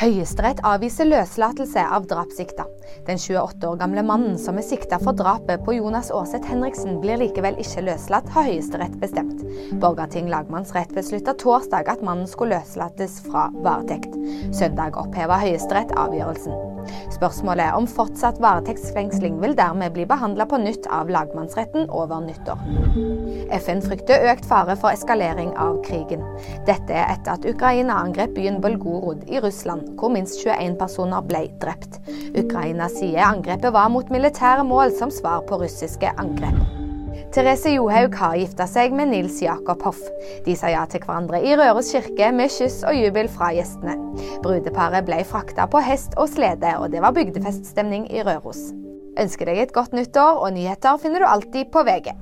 Høyesterett avviser løslatelse av drapssikta. Den 28 år gamle mannen som er sikta for drapet på Jonas Aarseth Henriksen, blir likevel ikke løslatt, har Høyesterett bestemt. Borgarting lagmannsrett beslutta torsdag at mannen skulle løslates fra varetekt. Søndag oppheva Høyesterett avgjørelsen. Spørsmålet om fortsatt varetektsfengsling vil dermed bli behandla på nytt av lagmannsretten over nyttår. FN frykter økt fare for eskalering av krigen. Dette er etter at Ukraina angrep byen Bolgorod i Russland, hvor minst 21 personer ble drept. Ukraina sier angrepet var mot militære mål som svar på russiske angrep. Therese Johaug har gifta seg med Nils Jakob Hoff. De sa ja til hverandre i Røros kirke med kyss og jubel fra gjestene. Brudeparet ble frakta på hest og slede, og det var bygdefeststemning i Røros. Ønsker deg et godt nyttår, og nyheter finner du alltid på VG.